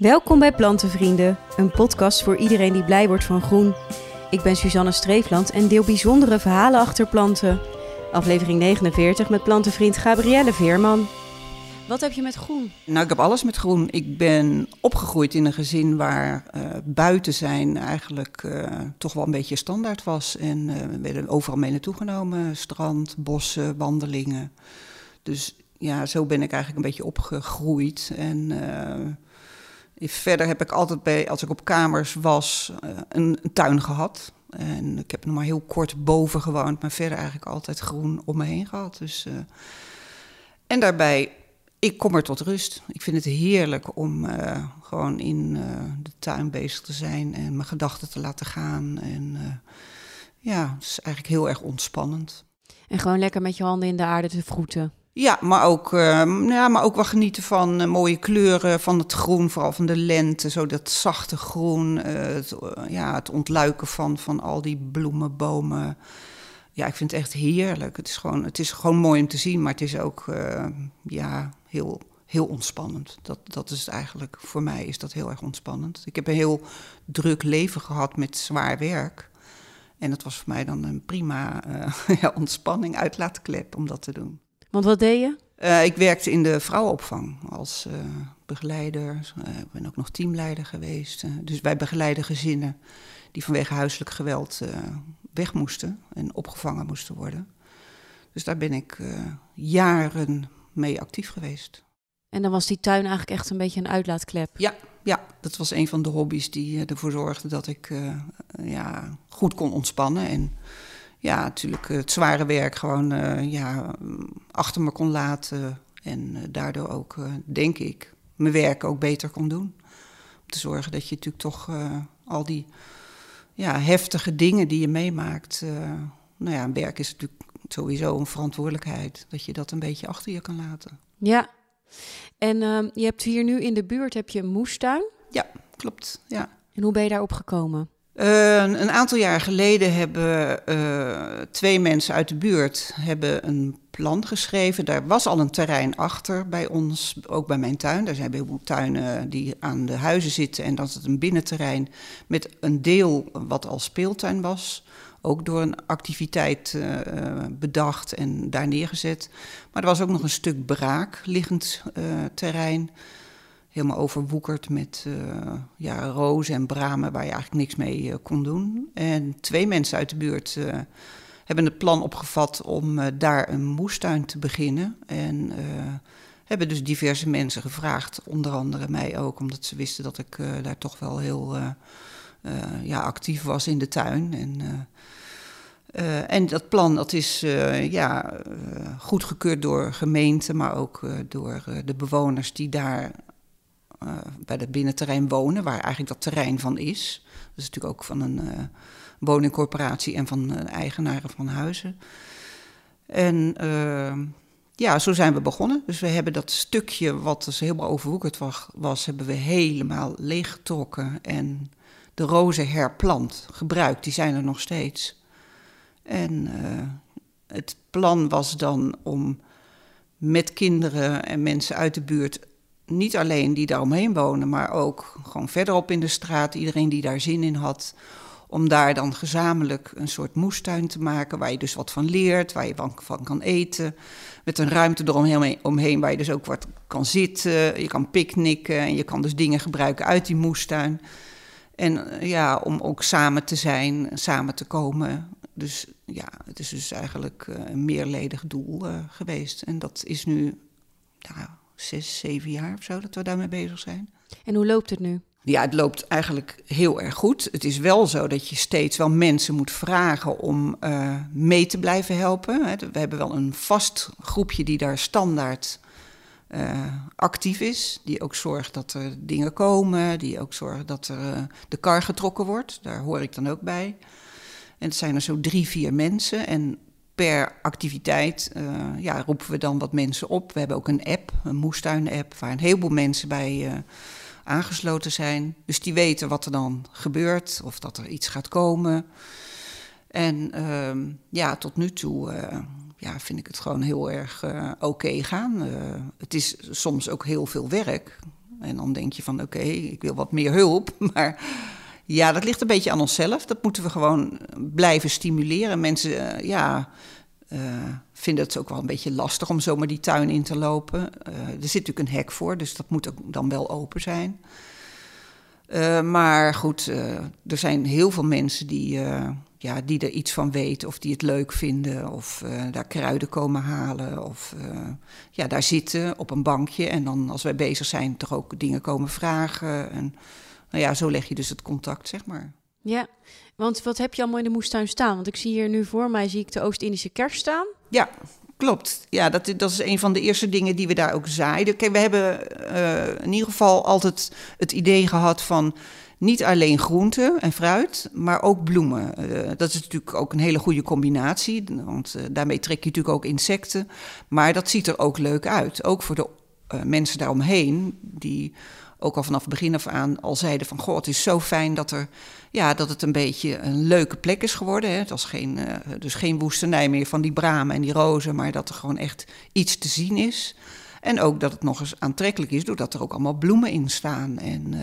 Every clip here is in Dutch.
Welkom bij Plantenvrienden, een podcast voor iedereen die blij wordt van groen. Ik ben Suzanne Streefland en deel bijzondere verhalen achter planten. Aflevering 49 met plantenvriend Gabrielle Veerman. Wat heb je met groen? Nou, ik heb alles met groen. Ik ben opgegroeid in een gezin waar uh, buiten zijn eigenlijk uh, toch wel een beetje standaard was. En uh, we werden overal mee naartoe genomen. Strand, bossen, wandelingen. Dus ja, zo ben ik eigenlijk een beetje opgegroeid. En verder heb ik altijd bij, als ik op kamers was, een, een tuin gehad. En ik heb nog maar heel kort boven gewoond, maar verder eigenlijk altijd groen om me heen gehad. Dus, en daarbij ik kom er tot rust. Ik vind het heerlijk om uh, gewoon in de tuin bezig te zijn en mijn gedachten te laten gaan. En ja, het is eigenlijk heel erg ontspannend. En gewoon lekker met je handen in de aarde te vroeten. Ja, maar ook, ja, maar ook wel genieten van mooie kleuren, van het groen, vooral van de lente. Zo dat zachte groen, het, ja, het ontluiken van, van al die bloemen, bomen. Ja, ik vind het echt heerlijk. Het is gewoon, het is gewoon mooi om te zien, maar het is ook, ja, heel, heel ontspannend. Dat, dat is het eigenlijk, voor mij is dat heel erg ontspannend. Ik heb een heel druk leven gehad met zwaar werk. En dat was voor mij dan een prima uh, ja, ontspanning, uitlaatklep om dat te doen. Want wat deed je? Uh, ik werkte in de vrouwenopvang als uh, begeleider. Ik ben ook nog teamleider geweest. dus wij begeleiden gezinnen die vanwege huiselijk geweld weg moesten en opgevangen moesten worden. Dus daar ben ik jaren mee actief geweest. En dan was die tuin eigenlijk echt een beetje een uitlaatklep? Ja, ja dat was een van de hobby's die ervoor zorgde dat ik ja, goed kon ontspannen. En ja, natuurlijk het zware werk gewoon uh, ja, achter me kon laten. En daardoor ook, denk ik, mijn werk ook beter kon doen. Om te zorgen dat je natuurlijk toch al die ja, heftige dingen die je meemaakt. nou ja, werk is natuurlijk sowieso een verantwoordelijkheid. Dat je dat een beetje achter je kan laten. Ja. En uh, je hebt hier nu in de buurt heb je een moestuin. Ja, klopt. Ja. En hoe ben je daarop gekomen? Een aantal jaar geleden hebben uh, twee mensen uit de buurt hebben een plan geschreven. Daar was al een terrein achter bij ons, ook bij mijn tuin. Daar zijn heel tuinen die aan de huizen zitten. En dat is een binnenterrein met een deel wat al speeltuin was ook door een activiteit uh, bedacht en daar neergezet. Maar er was ook nog een stuk braak liggend uh, terrein. Helemaal overwoekerd met uh, ja, rozen en bramen waar je eigenlijk niks mee kon doen. En twee mensen uit de buurt hebben het plan opgevat om daar een moestuin te beginnen. En hebben dus diverse mensen gevraagd, onder andere mij ook, omdat ze wisten dat ik daar toch wel heel ja, actief was in de tuin. En en dat plan dat is ja, uh, goedgekeurd door gemeenten, maar ook door de bewoners die daar bij het binnenterrein wonen, waar eigenlijk dat terrein van is. Dat is natuurlijk ook van een woningcorporatie en van eigenaren van huizen. En ja, zo zijn we begonnen. Dus we hebben dat stukje wat dus helemaal overwoekerd was, hebben we helemaal leeggetrokken en de rozen herplant, gebruikt. Die zijn er nog steeds. En uh, het plan was dan om met kinderen en mensen uit de buurt, niet alleen die daar omheen wonen, maar ook gewoon verderop in de straat, iedereen die daar zin in had, om daar dan gezamenlijk een soort moestuin te maken, waar je dus wat van leert, waar je van kan eten, met een ruimte eromheen omheen, waar je dus ook wat kan zitten, je kan picknicken en je kan dus dingen gebruiken uit die moestuin. En ja, om ook samen te zijn, samen te komen, dus ja, het is dus eigenlijk uh, een meerledig doel uh, geweest. En dat is nu zes, zeven jaar of zo dat we daarmee bezig zijn. En hoe loopt het nu? Ja, het loopt eigenlijk heel erg goed. Het is wel zo dat je steeds wel mensen moet vragen om uh, mee te blijven helpen. We hebben wel een vast groepje die daar standaard uh, actief is. Die ook zorgt dat er dingen komen. Die ook zorgt dat er uh, de kar getrokken wordt. Daar hoor ik dan ook bij. En het zijn er zo drie, vier mensen. En per activiteit uh, ja, roepen we dan wat mensen op. We hebben ook een app, een moestuin-app, waar een heleboel mensen bij uh, aangesloten zijn. Dus die weten wat er dan gebeurt, of dat er iets gaat komen. En uh, ja, tot nu toe uh, ja, vind ik het gewoon heel erg oké gaan. het is soms ook heel veel werk. En dan denk je van oké, ik wil wat meer hulp. Maar ja, dat ligt een beetje aan onszelf. Dat moeten we gewoon blijven stimuleren. Mensen, uh, ja, uh, vinden het ook wel een beetje lastig om zomaar die tuin in te lopen. Er zit natuurlijk een hek voor, dus dat moet ook dan wel open zijn. maar goed, er zijn heel veel mensen die ja, die er iets van weten of die het leuk vinden of daar kruiden komen halen of ja, daar zitten op een bankje en dan als wij bezig zijn toch ook dingen komen vragen. En nou ja, zo leg je dus het contact, zeg maar. Ja, want wat heb je allemaal in de moestuin staan? Want ik zie hier nu voor mij zie ik de Oost-Indische kers staan. Ja, klopt. Ja, dat, dat is een van de eerste dingen die we daar ook zaaiden. Kijk, we hebben uh, in ieder geval altijd het idee gehad van niet alleen groenten en fruit, maar ook bloemen. Uh, dat is natuurlijk ook een hele goede combinatie, want uh, daarmee trek je natuurlijk ook insecten. Maar dat ziet er ook leuk uit, ook voor de mensen daaromheen, die ook al vanaf het begin af aan al zeiden van... goh, het is zo fijn dat, er, ja, dat het een beetje een leuke plek is geworden. Hè. Het was geen, dus geen woestenij meer van die bramen en die rozen... maar dat er gewoon echt iets te zien is... En ook dat het nog eens aantrekkelijk is, doordat er ook allemaal bloemen in staan. En uh,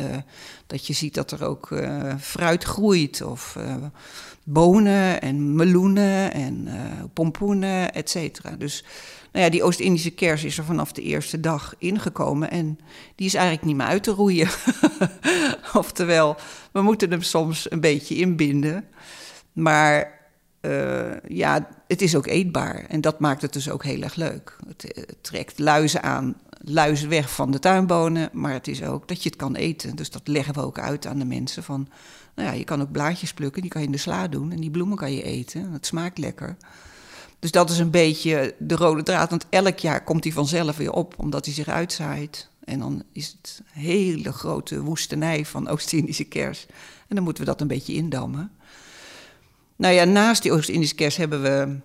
dat je ziet dat er ook uh, fruit groeit, of bonen en meloenen en pompoenen, et cetera. Dus nou ja, die Oost-Indische kers is er vanaf de eerste dag ingekomen. En die is eigenlijk niet meer uit te roeien. Oftewel, we moeten hem soms een beetje inbinden. Maar uh, ja, het is ook eetbaar. En dat maakt het dus ook heel erg leuk. Het, het, trekt luizen aan, luizen weg van de tuinbonen. Maar het is ook dat je het kan eten. Dus dat leggen we ook uit aan de mensen. Van, nou ja, je kan ook blaadjes plukken, die kan je in de sla doen. En die bloemen kan je eten. Het smaakt lekker. Dus dat is een beetje de rode draad. Want elk jaar komt hij vanzelf weer op, omdat hij zich uitzaait. En dan is het hele grote woestenij van Oost-Indische kers. En dan moeten we dat een beetje indammen. Nou ja, naast die Oost-Indische kers hebben we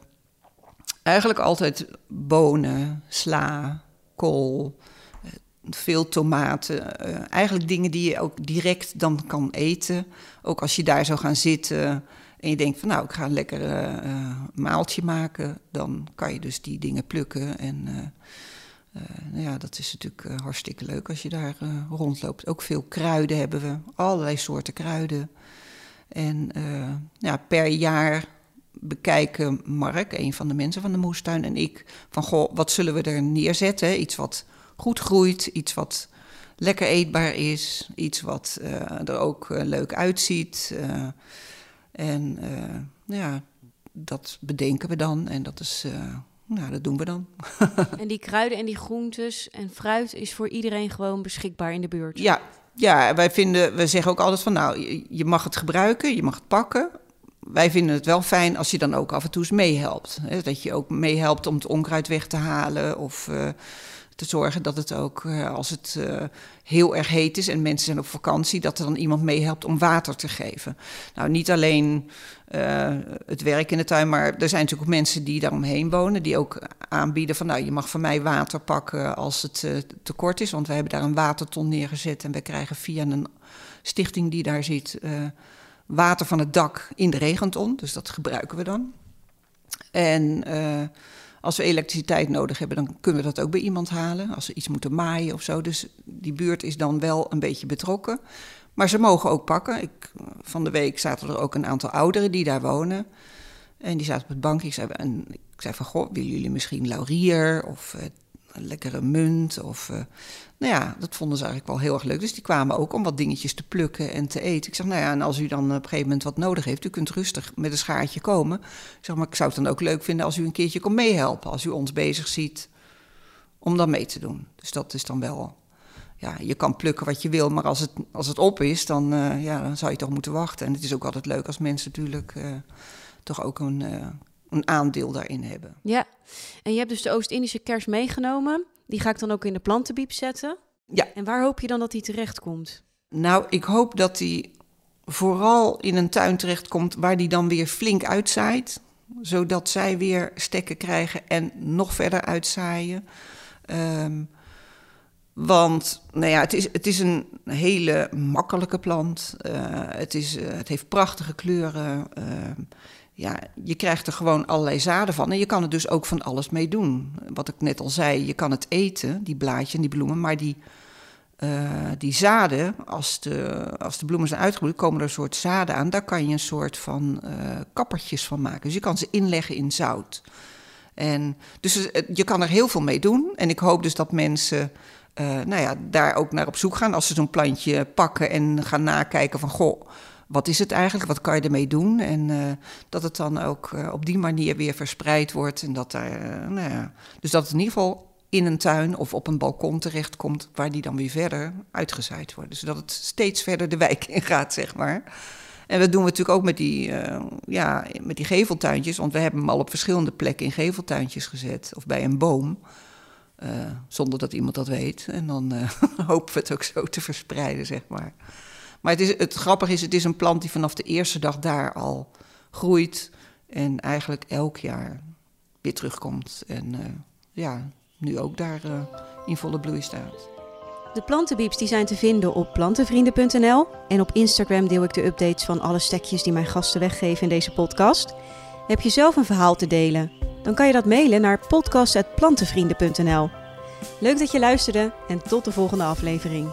eigenlijk altijd bonen, sla, kool, eh, veel tomaten. Uh, eigenlijk dingen die je ook direct dan kan eten. Ook als je daar zou gaan zitten en je denkt van nou, ik ga een lekker uh, maaltje maken. Dan kan je dus die dingen plukken. En uh, nou ja, dat is natuurlijk hartstikke leuk als je daar rondloopt. Ook veel kruiden hebben we, allerlei soorten kruiden. En uh, ja, per jaar bekijken Mark, een van de mensen van de moestuin, en ik van goh, wat zullen we er neerzetten? Iets wat goed groeit, iets wat lekker eetbaar is, iets wat uh, er ook uh, leuk uitziet. En ja, dat bedenken we dan en dat is. Nou, dat doen we dan. en die kruiden en die groentes en fruit is voor iedereen gewoon beschikbaar in de buurt? Ja, ja, wij vinden, we zeggen ook altijd van nou, je mag het gebruiken, je mag het pakken. Wij vinden het wel fijn als je dan ook af en toe eens meehelpt. Dat je ook meehelpt om het onkruid weg te halen of uh, te zorgen dat het ook, uh, als het uh, heel erg heet is en mensen zijn op vakantie, dat er dan iemand meehelpt om water te geven. Nou, niet alleen uh, het werk in de tuin, maar er zijn natuurlijk ook mensen die daaromheen wonen, die ook aanbieden van, nou, je mag van mij water pakken als het uh, te kort is, want we hebben daar een waterton neergezet en we krijgen via een stichting die daar zit water van het dak in de regenton, dus dat gebruiken we dan. En als we elektriciteit nodig hebben, dan kunnen we dat ook bij iemand halen. Als we iets moeten maaien of zo. Dus die buurt is dan wel een beetje betrokken. Maar ze mogen ook pakken. Ik, van de week zaten er ook een aantal ouderen die daar wonen. En die zaten op het bankje. Ik zei, en ik zei van, goh, willen jullie misschien laurier of uh, lekkere munt? Of, uh, nou ja, dat vonden ze eigenlijk wel heel erg leuk. Dus die kwamen ook om wat dingetjes te plukken en te eten. Ik zeg, nou ja, en als u dan op een gegeven moment wat nodig heeft... u kunt rustig met een schaartje komen. Ik zeg, maar ik zou het dan ook leuk vinden als u een keertje kon meehelpen... als u ons bezig ziet om dan mee te doen. Dus dat is dan wel ja, je kan plukken wat je wil, maar als het, als het op is, dan, uh, ja, dan zou je toch moeten wachten. En het is ook altijd leuk als mensen natuurlijk uh, toch ook een, een aandeel daarin hebben. Ja, en je hebt dus de Oost-Indische kers meegenomen. Die ga ik dan ook in de plantenbiep zetten. Ja. En waar hoop je dan dat die terechtkomt? Nou, ik hoop dat die vooral in een tuin terechtkomt waar die dan weer flink uitzaait. Zodat zij weer stekken krijgen en nog verder uitzaaien. Um, want nou ja, het, is, het is een hele makkelijke plant. Uh, het, is, uh, het heeft prachtige kleuren. Uh, ja, je krijgt er gewoon allerlei zaden van. En je kan er dus ook van alles mee doen. Wat ik net al zei, je kan het eten, die blaadjes en die bloemen. Maar die die zaden, als de, als de bloemen zijn uitgebloeid, komen er een soort zaden aan. Daar kan je een soort van uh, kappertjes van maken. Dus je kan ze inleggen in zout. En dus je kan er heel veel mee doen. En ik hoop dus dat mensen nou ja, daar ook naar op zoek gaan. Als ze zo'n plantje pakken en gaan nakijken van... goh, wat is het eigenlijk? Wat kan je ermee doen? En uh, dat het dan ook uh, op die manier weer verspreid wordt. En dat daar, nou ja, dus dat het in ieder geval in een tuin of op een balkon terechtkomt... waar die dan weer verder uitgezaaid wordt. Dus dat het steeds verder de wijk in gaat, zeg maar. En dat doen we natuurlijk ook met die, ja, met die geveltuintjes. Want we hebben hem al op verschillende plekken in geveltuintjes gezet. Of bij een boom. Zonder dat iemand dat weet. En dan hopen we het ook zo te verspreiden, zeg maar. Maar het, is, het grappige is, het is een plant die vanaf de eerste dag daar al groeit. En eigenlijk elk jaar weer terugkomt. En ja, nu ook daar in volle bloei staat. De plantenbieps die zijn te vinden op plantenvrienden.nl. En op Instagram deel ik de updates van alle stekjes die mijn gasten weggeven in deze podcast. Heb je zelf een verhaal te delen? Dan kan je dat mailen naar podcast.plantenvrienden.nl. Leuk dat je luisterde en tot de volgende aflevering.